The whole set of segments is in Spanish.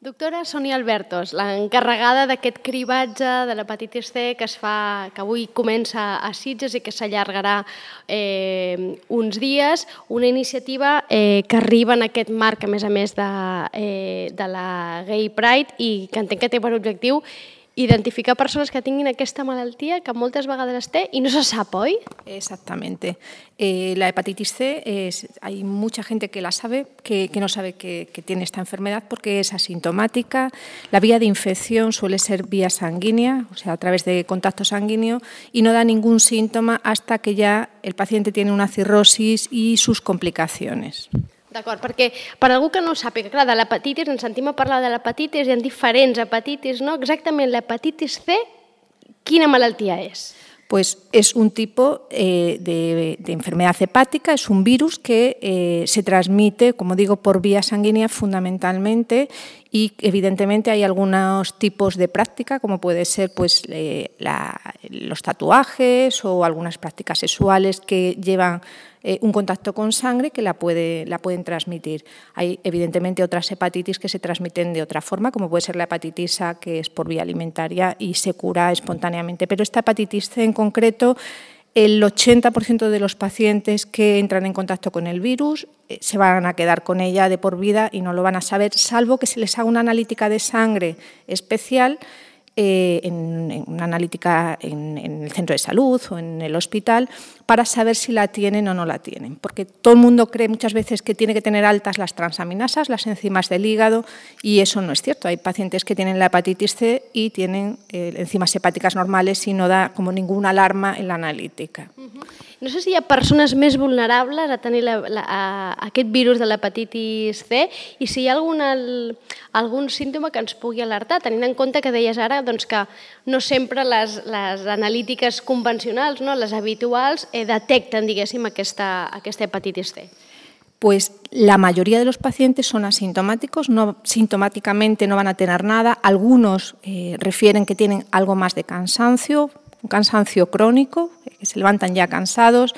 Doctora Sonia Albertos, l'encarregada d'aquest cribatge de l'hepatitis C que es fa, que avui comença a Sitges i que s'allargarà eh, uns dies, una iniciativa eh, que arriba en aquest marc, a més a més, de, eh, de la Gay Pride i que entenc que té per objectiu identificar personas que tinguin aquesta malaltia que moltes vegades es té i no se sap? Exactamente. Eh, la hepatitis C, es, hay mucha gente que la sabe, que, no sabe que, tiene esta enfermedad porque es asintomática. La vía de infección suele ser vía sanguínea, o sea, a través de contacto sanguíneo, y no da ningún síntoma hasta que ya el paciente tiene una cirrosis y sus complicaciones. D'acord, perquè per algú que no sàpiga, clar, de l'hepatitis, ens sentim a parlar de l'hepatitis, hi ha diferents hepatitis, no? Exactament l'hepatitis C, quina malaltia és? Pues es un tipo eh, de, de, enfermedad hepática, es un virus que eh, se transmite, como digo, por vía sanguínea fundamentalmente y evidentemente hay algunos tipos de práctica, como puede ser pues, los tatuajes o algunas prácticas sexuales que llevan eh, un contacto con sangre que la, puede, la pueden transmitir. Hay evidentemente otras hepatitis que se transmiten de otra forma, como puede ser la hepatitis A, que es por vía alimentaria y se cura espontáneamente. Pero esta hepatitis C en concreto el 80% de los pacientes que entran en contacto con el virus eh, se van a quedar con ella de por vida y no lo van a saber, salvo que se les haga una analítica de sangre especial eh, en, una analítica en, el centro de salud o en el hospital para saber si la tienen o no la tienen. Porque todo el mundo cree muchas veces que tiene que tener altas las transaminasas, las enzimas del hígado, y eso no es cierto. Hay pacientes que tienen la hepatitis C y tienen eh, enzimas hepáticas normales y no da como ninguna alarma en la analítica. No sé si hi ha persones més vulnerables a tenir la, la, a, aquest virus de l'hepatitis C i si hi ha alguna, algun símptoma que ens pugui alertar, tenint en compte que deies ara doncs, que no sempre les, les analítiques convencionals, no, les habituals, eh, detecten, diguéssim, aquesta, aquesta hepatitis C. Pues la mayoría de los pacientes son asintomáticos, no, sintomáticamente no van a tener nada. Algunos eh, refieren que tienen algo más de cansancio, un cansancio crónico, que se levantan ya cansados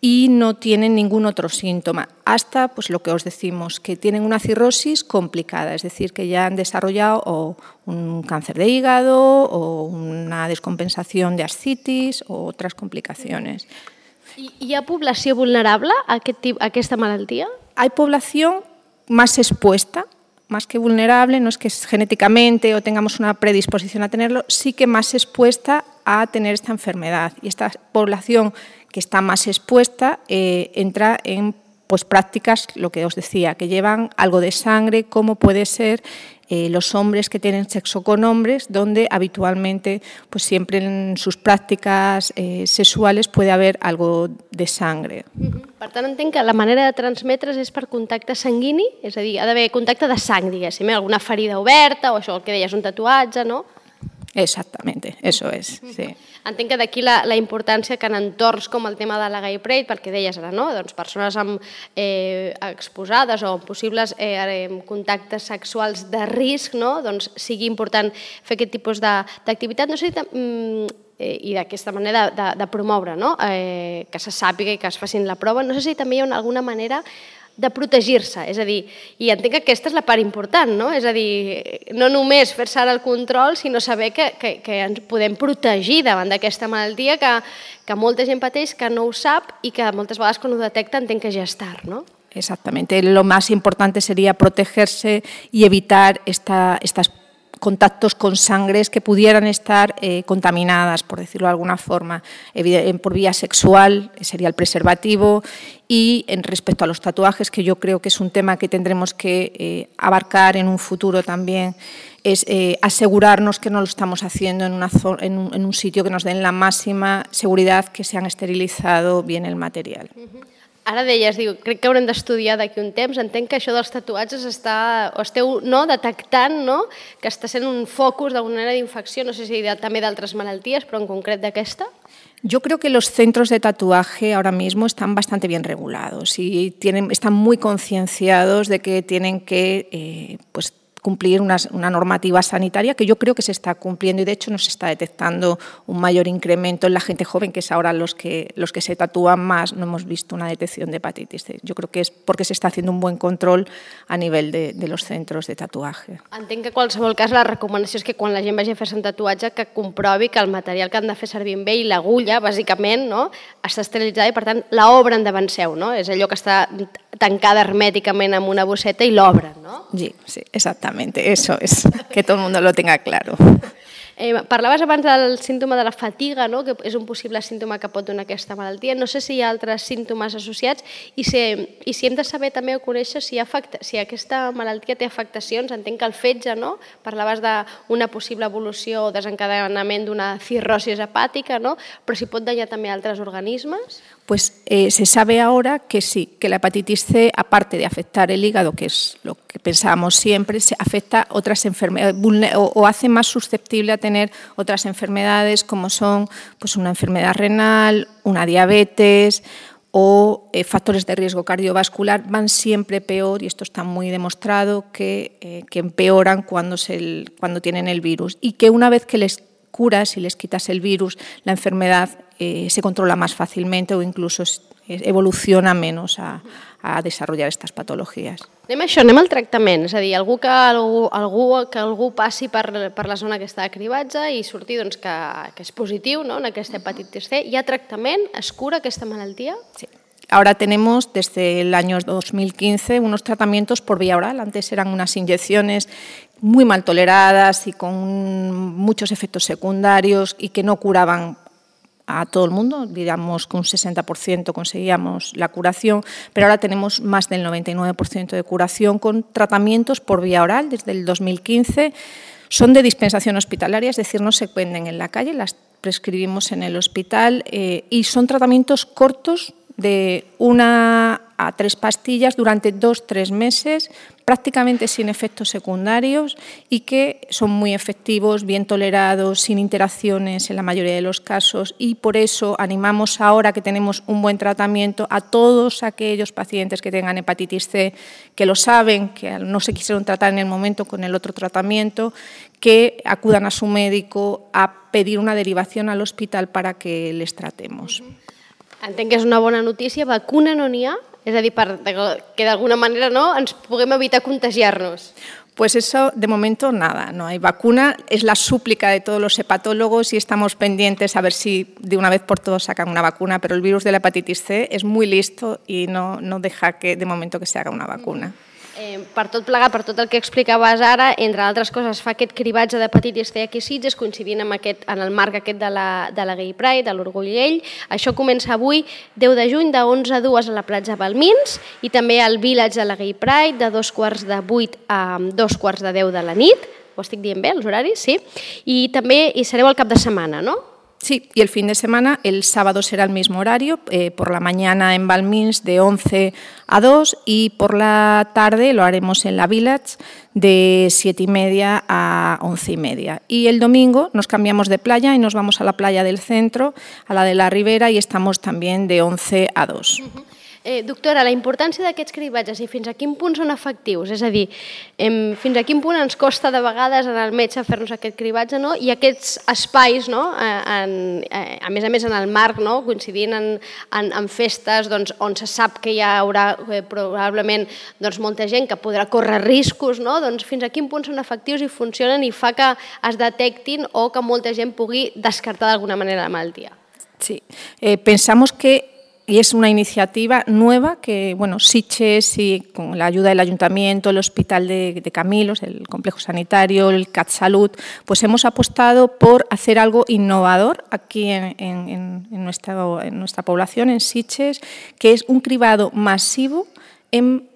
y no tienen ningún otro síntoma, hasta pues lo que os decimos, que tienen una cirrosis complicada, es decir, que ya han desarrollado o un cáncer de hígado o una descompensación de ascitis o otras complicaciones. ¿Y hi ha població vulnerable a, aquest, a aquesta malaltia? Hay población más expuesta, más que vulnerable, no es que genéticamente o tengamos una predisposición a tenerlo, sí que más expuesta a tener esta enfermedad. Y esta población que está más expuesta eh, entra en pues, prácticas, lo que os decía, que llevan algo de sangre, como puede ser eh, los hombres que tienen sexo con hombres, donde habitualmente, pues siempre en sus prácticas eh, sexuales puede haber algo de sangre. Tant, entenc que la manera de transmetre's és per contacte sanguini, és a dir, ha d'haver contacte de sang, diguéssim, eh? alguna ferida oberta o això, el que deies, un tatuatge, no? Exactamente, eso es, sí. Entenc que d'aquí la, la importància que en entorns com el tema de la gay pride, perquè deies ara, no? doncs persones amb, eh, exposades o possibles eh, contactes sexuals de risc, no? doncs sigui important fer aquest tipus d'activitat. No sé si mm, eh, i d'aquesta manera de, de, de promoure no? eh, que se sàpiga i que es facin la prova. No sé si també hi ha alguna manera de protegir-se, és a dir, i entenc que aquesta és la part important, no? És a dir, no només fer-se ara el control, sinó saber que, que, que ens podem protegir davant d'aquesta malaltia que, que molta gent pateix, que no ho sap i que moltes vegades quan ho detecta entenc que ja és tard, no? Exactamente. Lo más importante sería protegerse y evitar esta, estas contactos con sangres que pudieran estar eh, contaminadas, por decirlo de alguna forma, por vía sexual, sería el preservativo, y en respecto a los tatuajes, que yo creo que es un tema que tendremos que eh, abarcar en un futuro también, es eh, asegurarnos que no lo estamos haciendo en, una en, un, en un sitio que nos den la máxima seguridad que se han esterilizado bien el material. Ara deies, diu, crec que haurem d'estudiar d'aquí un temps. Entenc que això dels tatuatges està, o esteu no, detectant no, que està sent un focus d'alguna manera d'infecció, no sé si de, també d'altres malalties, però en concret d'aquesta. Yo creo que los centros de tatuaje ahora mismo están bastante bien regulados y tienen, están muy concienciados de que tienen que eh, pues, cumplir una, normativa sanitaria que yo creo que se está cumpliendo y de hecho nos está detectando un mayor incremento en la gente joven, que es ahora los que, los que se tatúan más, no hemos visto una detección de hepatitis C. Yo creo que es porque se está haciendo un buen control a nivel de, de los centros de tatuaje. Entenc que en qualsevol cas la recomanació és que quan la gent vagi a fer-se un tatuatge que comprovi que el material que han de fer servir amb ell, l'agulla, bàsicament, no? està esterilitzada i per tant l'obren davant seu, no? És allò que està tancada hermèticament amb una bosseta i l'obren, no? Sí, sí, exactamente, eso es, que todo el mundo lo tenga claro. Eh, parlaves abans del símptoma de la fatiga, no? que és un possible símptoma que pot donar aquesta malaltia. No sé si hi ha altres símptomes associats i si, i si hem de saber també o conèixer si, afecta, si aquesta malaltia té afectacions. Entenc que el fetge, no? parlaves d'una possible evolució o desencadenament d'una cirrosi hepàtica, no? però si pot danyar també altres organismes? Pues eh, se sabe ahora que sí, que la hepatitis C, aparte de afectar el hígado, que es lo que pensábamos siempre, se afecta otras enfermedades o, hace más susceptible a tener otras enfermedades como son pues una enfermedad renal, una diabetes o eh, factores de riesgo cardiovascular van siempre peor, y esto está muy demostrado, que, eh, empeoran cuando tienen el virus. Y que una vez que les curas y les quitas el virus, la enfermedad eh, se controla más fácilmente o incluso evoluciona menos a, a desarrollar estas patologías. Anem a això, anem al tractament, és a dir, algú que algú, algú, que algú passi per, per la zona que està de cribatge i surti doncs, que, que és positiu no? en aquesta hepatitis C. Hi ha tractament? Es cura aquesta malaltia? Sí. Ahora tenemos desde el año 2015 unos tratamientos por vía oral. Antes eran unas inyecciones muy mal toleradas y con muchos efectos secundarios y que no curaban a todo el mundo, digamos que un 60% conseguíamos la curación, pero ahora tenemos más del 99% de curación con tratamientos por vía oral desde el 2015. Son de dispensación hospitalaria, es decir, no se venden en la calle, las prescribimos en el hospital eh, y son tratamientos cortos de una a tres pastillas durante dos, tres meses, prácticamente sin efectos secundarios y que son muy efectivos, bien tolerados, sin interacciones en la mayoría de los casos y por eso animamos ahora que tenemos un buen tratamiento a todos aquellos pacientes que tengan hepatitis C, que lo saben, que no se quisieron tratar en el momento con el otro tratamiento, que acudan a su médico a pedir una derivación al hospital para que les tratemos. Entenc que és una bona notícia. Vacuna no n'hi? És a dir, per, que d'alguna manera no, ens puguem evitar contagiar-nos. Pues eso, de momento, nada, no hay vacuna. Es la súplica de todos los hepatólogos y estamos pendientes a ver si de una vez por todas sacan una vacuna, pero el virus de la hepatitis C es muy listo y no, no deja que de momento que se haga una vacuna. Eh, per tot plegat, per tot el que explicaves ara, entre altres coses, fa aquest cribatge d'hepatitis C aquí Sitges, coincidint amb aquest, en el marc aquest de la, de la Gay Pride, de l'Orgull Gay. Això comença avui, 10 de juny, de 11 a 2 a la platja Balmins, i també al Village de la Gay Pride, de dos quarts de 8 a dos quarts de 10 de la nit, ho estic dient bé, els horaris, sí? I també hi sereu al cap de setmana, no? Sí, y el fin de semana, el sábado será el mismo horario, eh, por la mañana en Balmins de 11 a 2 y por la tarde lo haremos en la Village de 7 y media a 11 y media. Y el domingo nos cambiamos de playa y nos vamos a la playa del centro, a la de la Ribera y estamos también de 11 a 2. Uh -huh. Eh, doctora, la importància d'aquests cribatges i fins a quin punt són efectius? És a dir, em, fins a quin punt ens costa de vegades anar al metge fer-nos aquest cribatge no? i aquests espais, no? Eh, en, eh, a més a més en el marc, no? coincidint en, en, en festes doncs, on se sap que hi haurà eh, probablement doncs, molta gent que podrà córrer riscos, no? doncs fins a quin punt són efectius i funcionen i fa que es detectin o que molta gent pugui descartar d'alguna manera la malaltia? Sí, eh, pensamos que y es una iniciativa nueva que, bueno, Siches y con la ayuda del Ayuntamiento, el Hospital de, Camilos, el Complejo Sanitario, el CAT Salud, pues hemos apostado por hacer algo innovador aquí en, nuestra, en nuestra población, en Siches, que es un cribado masivo en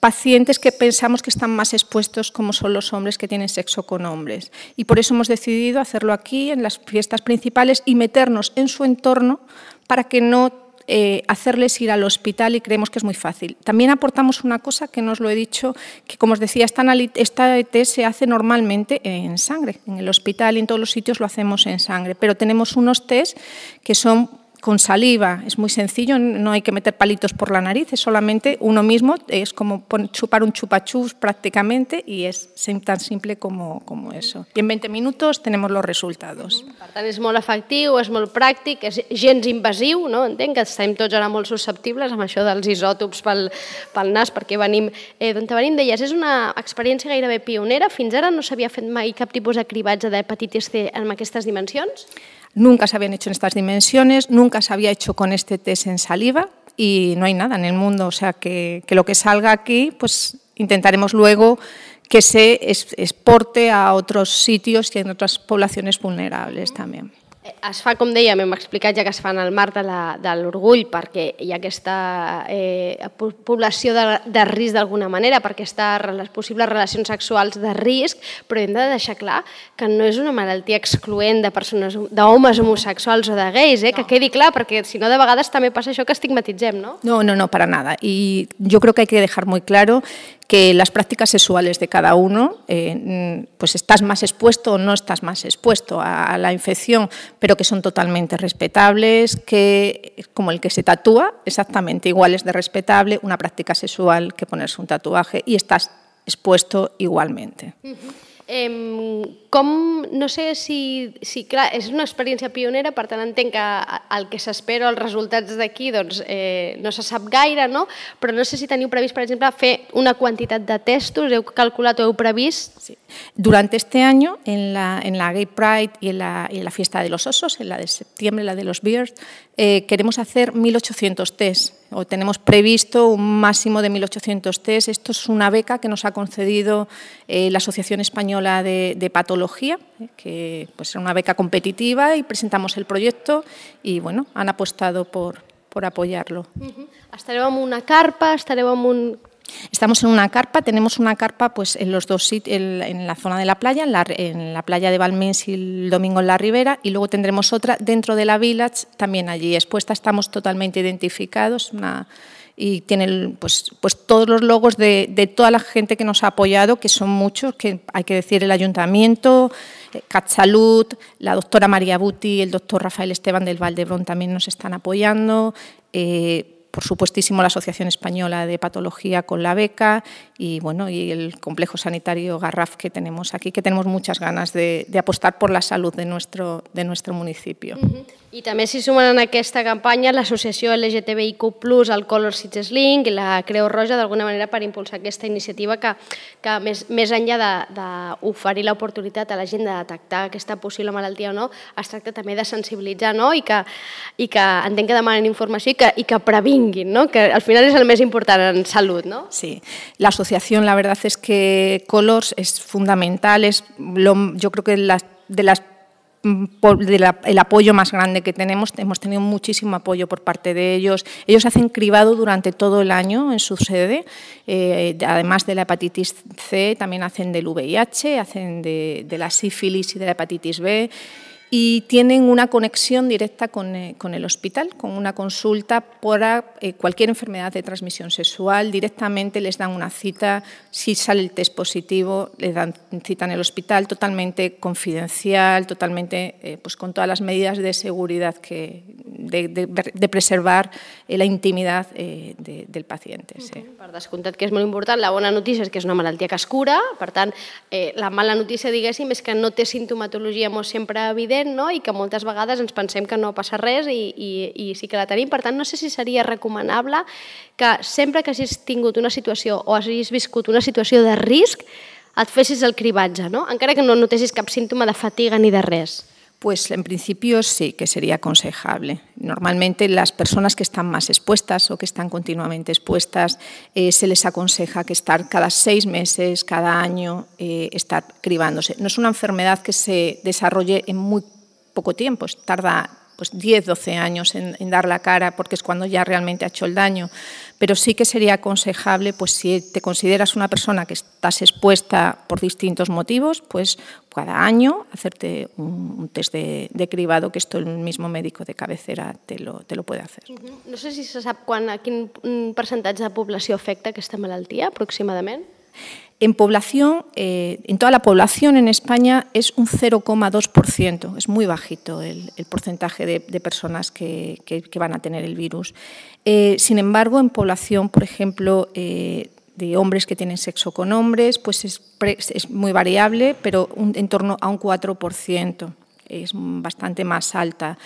pacientes que pensamos que están más expuestos como son los hombres que tienen sexo con hombres. Y por eso hemos decidido hacerlo aquí, en las fiestas principales, y meternos en su entorno para que no eh, hacerles ir al hospital y creemos que es muy fácil. También aportamos una cosa que no os lo he dicho, que como os decía, esta, esta ET se hace normalmente en sangre. En el hospital y en todos los sitios lo hacemos en sangre, pero tenemos unos test que son con saliva es muy sencillo, no hay que meter palitos por la nariz, es solamente uno mismo, es como chupar un chupachus prácticamente y es tan simple como, como eso. Y en 20 minutos tenemos los resultados. Per tant, és molt efectiu, és molt pràctic, és gens invasiu, no? entenc que estem tots ara molt susceptibles amb això dels isòtops pel, pel nas, perquè venim eh, d'on venim, deies, és una experiència gairebé pionera, fins ara no s'havia fet mai cap tipus de cribatge d'hepatitis C en aquestes dimensions? Nunca se habían hecho en estas dimensiones, nunca se había hecho con este test en saliva y no hay nada en el mundo. O sea, que, lo que salga aquí, pues intentaremos luego que se exporte a otros sitios y en otras poblaciones vulnerables también. Es fa, com dèiem, hem explicat ja que es fan al marc de l'orgull perquè hi ha aquesta eh, població de, de risc d'alguna manera, perquè està les possibles relacions sexuals de risc, però hem de deixar clar que no és una malaltia excloent de persones, d'homes homosexuals o de gais, eh? no. que quedi clar, perquè si no de vegades també passa això que estigmatitzem, ¿no? No, no, no, para nada. Y yo creo que hay que dejar muy claro que las prácticas sexuales de cada uno, eh, pues estás más expuesto o no estás más expuesto a, la infección, pero que son totalmente respetables, que como el que se tatúa, exactamente igual es de respetable una práctica sexual que ponerse un tatuaje y estás expuesto igualmente. Eh, com, no sé si, si, clar, és una experiència pionera, per tant entenc que el que s'espera, els resultats d'aquí, doncs eh, no se sap gaire, no? però no sé si teniu previst, per exemple, fer una quantitat de testos, heu calculat o heu previst? Sí. Durante este año, en la, en la Gay Pride y en la, en la fiesta de los osos, en la de septiembre, la de los Bears, eh, queremos hacer 1.800 test o tenemos previsto un máximo de 1.800 test. Esto es una beca que nos ha concedido eh, la Asociación Española de, Patología, eh, que pues, era una beca competitiva y presentamos el proyecto y bueno, han apostado por, por apoyarlo. Uh -huh. Una carpa, estareu amb un Estamos en una carpa, tenemos una carpa pues, en los dos sitios, en, la zona de la playa, en la, en la playa de Balmins y el domingo en la Ribera, y luego tendremos otra dentro de la Village, también allí expuesta, estamos totalmente identificados, y tiene pues, pues todos los logos de, de, toda la gente que nos ha apoyado, que son muchos, que hay que decir el ayuntamiento, eh, Catsalud, la doctora María Buti, el doctor Rafael Esteban del Valdebrón también nos están apoyando. Eh, por supuestísimo la Asociación Española de Patología con la beca y bueno y el complejo sanitario Garraf que tenemos aquí, que tenemos muchas ganas de, de apostar por la salud de nuestro, de nuestro municipio. Uh -huh. I també s'hi sumen en aquesta campanya l'associació LGTBIQ+, el Color Cities Link i la Creu Roja d'alguna manera per impulsar aquesta iniciativa que, que més, més enllà d'oferir l'oportunitat a la gent de detectar aquesta possible malaltia o no, es tracta també de sensibilitzar no? I, que, i que entenc que demanen informació i que, i que ¿no? que al final és el més important en salut. ¿no? Sí, l'associació la verdad es que Colors es fundamental, es lo, yo creo que la, de las el apoyo más grande que tenemos. Hemos tenido muchísimo apoyo por parte de ellos. Ellos hacen cribado durante todo el año en su sede. Eh, además de la hepatitis C, también hacen del VIH, hacen de, de la sífilis y de la hepatitis B y tienen una conexión directa con, eh, con, el hospital, con una consulta para eh, cualquier enfermedad de transmisión sexual. Directamente les dan una cita, si sale el test positivo, les dan cita en el hospital, totalmente confidencial, totalmente eh, pues con todas las medidas de seguridad que, de, de, de preservar eh, la intimidad eh, de, del pacient. Sí. Per que és molt important. La bona notícia és que és una malaltia que es cura, per tant, eh, la mala notícia, diguéssim, és que no té sintomatologia molt sempre evident evident no? i que moltes vegades ens pensem que no passa res i, i, i sí que la tenim. Per tant, no sé si seria recomanable que sempre que hagis tingut una situació o hagis viscut una situació de risc et fessis el cribatge, no? encara que no notessis cap símptoma de fatiga ni de res. Pues en principio sí que sería aconsejable. Normalmente las personas que están más expuestas o que están continuamente expuestas eh, se les aconseja que estar cada seis meses, cada año, eh, estar cribándose. No es una enfermedad que se desarrolle en muy poco tiempo, tarda pues 10, 12 años en, dar la cara porque es cuando ya realmente ha hecho el daño. Pero sí que sería aconsejable, pues si te consideras una persona que estás expuesta por distintos motivos, pues cada año hacerte un, test de, cribado, que esto el mismo médico de cabecera te lo, te lo puede hacer. No sé si se sap quan, a quin percentatge de població afecta aquesta malaltia, aproximadament. En población, eh, en toda la población en España es un 0,2%, es muy bajito el, porcentaje de, personas que, van a tener el virus. Eh, sin embargo, en población, por ejemplo, eh, de hombres que tienen sexo con hombres, pues es, es muy variable, pero en torno a un 4% es bastante más alta.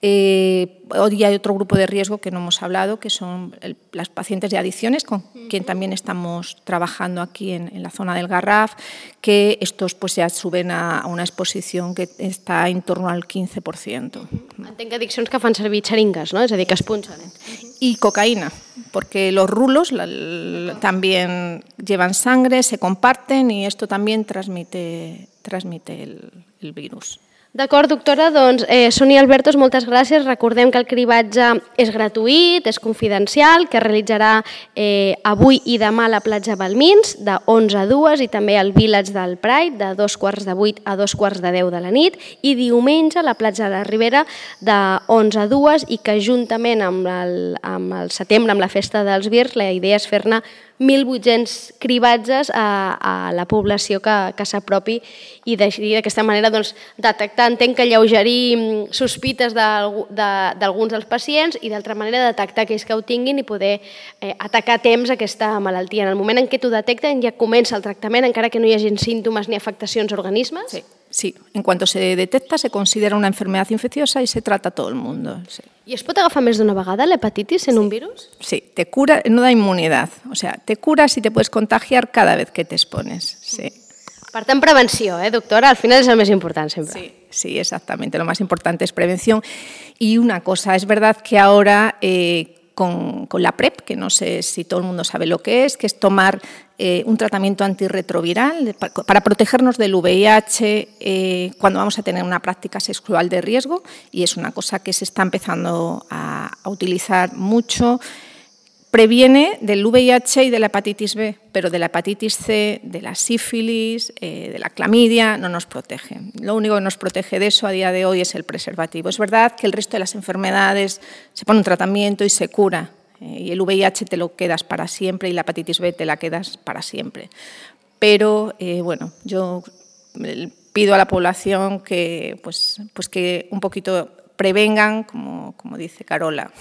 Eh, hoy hay otro grupo de riesgo que no hemos hablado, que son las pacientes de adicciones, con quien también estamos trabajando aquí en, la zona del Garraf, que estos pues ya suben a, una exposición que está en torno al 15%. Entenc adicciones que fan servir xeringues, no? A dir, que es punxen. Y cocaína, porque los rulos también llevan sangre, se comparten y esto también transmite, transmite el virus. D'acord, doctora, doncs eh, Sonia Albertos, moltes gràcies. Recordem que el cribatge és gratuït, és confidencial, que es realitzarà eh, avui i demà a la platja Balmins, de 11 a 2, i també al Village del Pride, de dos quarts de 8 a dos quarts de 10 de la nit, i diumenge a la platja de la Ribera, de 11 a 2, i que juntament amb el, amb el setembre, amb la festa dels Virs, la idea és fer-ne 1.800 cribatges a, a la població que, que s'apropi i d'aquesta manera doncs, detectar, entenc que lleugerir mm, sospites d'alguns de, de, dels pacients i d'altra manera detectar aquells que ho tinguin i poder eh, atacar a temps aquesta malaltia. En el moment en què t'ho detecten ja comença el tractament, encara que no hi hagi símptomes ni afectacions a organismes? Sí. Sí, en cuanto se detecta se considera una enfermedad infecciosa y se trata a todo el mundo. Sí. I es pot agafar més d'una vegada l'hepatitis en sí. un virus? Sí, te cura, no da inmunidad. O sea, te curas y te puedes contagiar cada vez que te expones. Sí. Per tant, prevenció, eh, doctora? Al final és el més important sempre. Sí, sí, exactamente. Lo más importante es prevención. Y una cosa, es verdad que ahora eh, con, con, la PrEP, que no sé si todo el mundo sabe lo que es, que es tomar eh, un tratamiento antirretroviral para protegernos del VIH eh, cuando vamos a tener una práctica sexual de riesgo. Y es una cosa que se está empezando a, a utilizar mucho previene del VIH y de la hepatitis B, pero de la hepatitis C, de la sífilis, eh, de la clamidia, no nos protege. Lo único que nos protege de eso a día de hoy es el preservativo. Es verdad que el resto de las enfermedades se pone un tratamiento y se cura, eh, y el VIH te lo quedas para siempre y la hepatitis B te la quedas para siempre. Pero, eh, bueno, yo pido a la población que, pues, pues que un poquito prevengan, como, como dice Carola,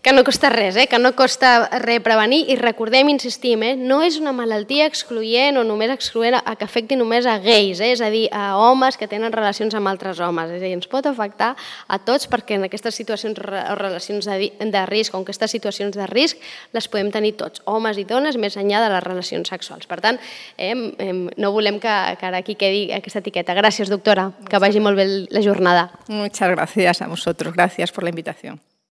Que no costa res, eh? que no costa res prevenir i recordem, insistim, eh? no és una malaltia excloent o només excloent a, a que afecti només a gais, eh? és a dir, a homes que tenen relacions amb altres homes. És a dir, ens pot afectar a tots perquè en aquestes situacions o relacions de, de risc o en aquestes situacions de risc les podem tenir tots, homes i dones, més enllà de les relacions sexuals. Per tant, eh, no volem que, que ara aquí quedi aquesta etiqueta. Gràcies, doctora, que vagi molt bé la jornada. Muchas gracias a vosotros. Gracias por la invitación.